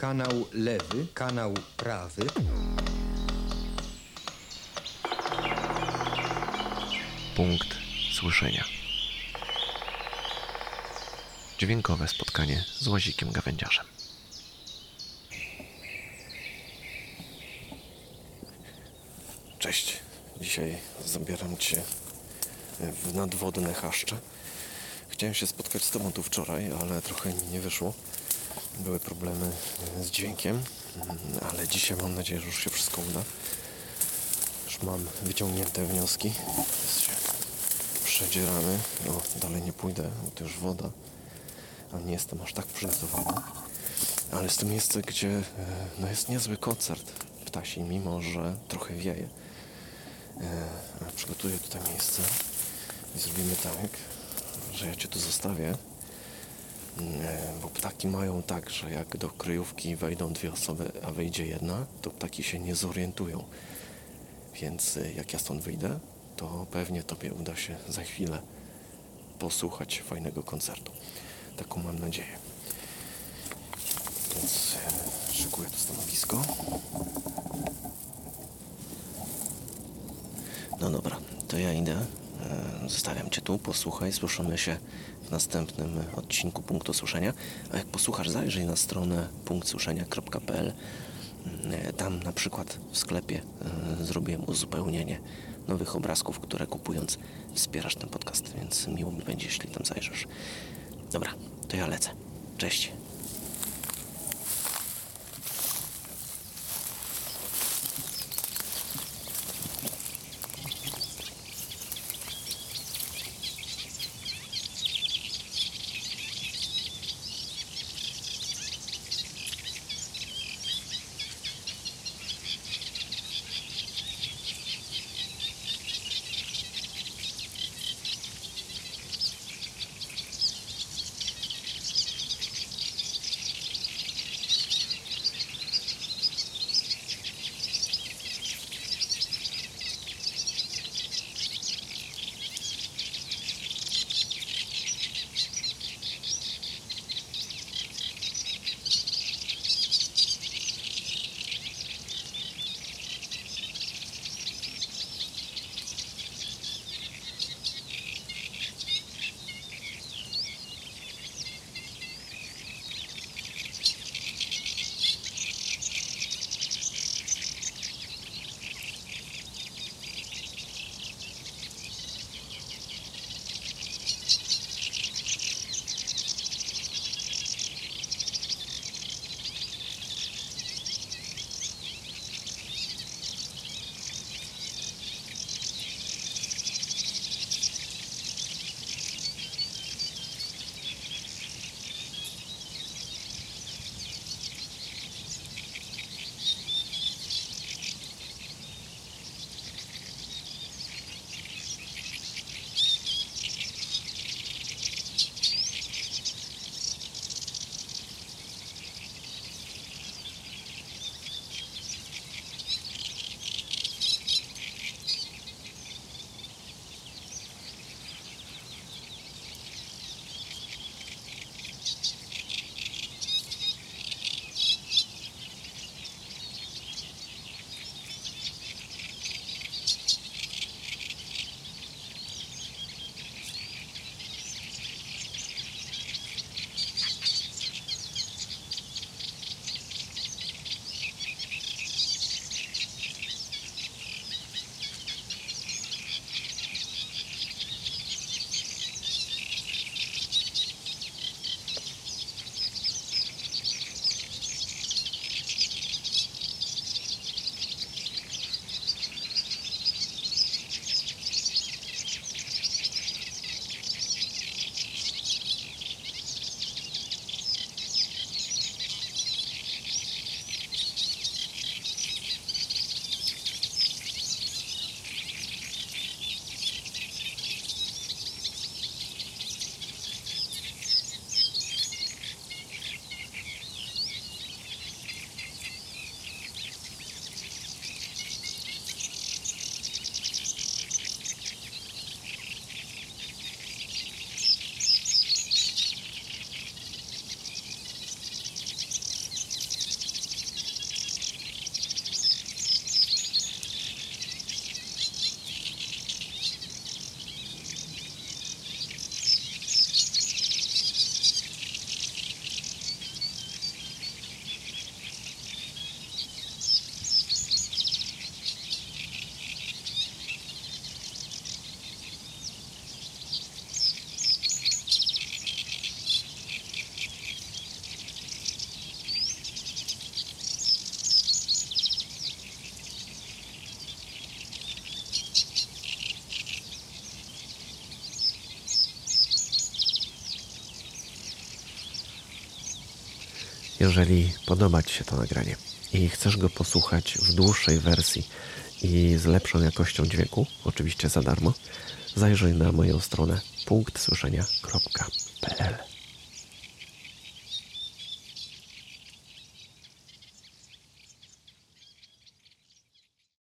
kanał lewy, kanał prawy. Punkt słyszenia. Dźwiękowe spotkanie z łazikiem gawędziarzem. Cześć. Dzisiaj zabieram Cię w nadwodne chaszcze. Chciałem się spotkać z Tobą tu wczoraj, ale trochę mi nie wyszło. Były problemy z dźwiękiem, ale dzisiaj mam nadzieję, że już się wszystko uda. Już mam wyciągnięte wnioski. Przedzieramy. O, dalej nie pójdę, bo to już woda. A nie jestem aż tak przygotowany. Ale jest to miejsce, gdzie e, no, jest niezły koncert ptasi, mimo że trochę wieje. E, Przygotuję tutaj miejsce i zrobimy tak, że ja Cię tu zostawię, bo ptaki mają tak, że jak do kryjówki wejdą dwie osoby, a wejdzie jedna, to ptaki się nie zorientują. Więc e, jak ja stąd wyjdę, to pewnie Tobie uda się za chwilę posłuchać fajnego koncertu. Taką mam nadzieję. Więc e, szykuję to stanowisko. No dobra, to ja idę. E, Zostawiam Cię tu, posłuchaj, słyszymy się w następnym odcinku Punktu Słyszenia. A jak posłuchasz, zajrzyj na stronę punktsłyszenia.pl. E, Tam na przykład w sklepie e, zrobiłem uzupełnienie nowych obrazków, które kupując wspierasz ten podcast, więc miło mi będzie, jeśli tam zajrzysz. Dobra, to ja lecę. Cześć. Jeżeli podoba Ci się to nagranie i chcesz go posłuchać w dłuższej wersji i z lepszą jakością dźwięku, oczywiście za darmo, zajrzyj na moją stronę punktsłyszenia.pl.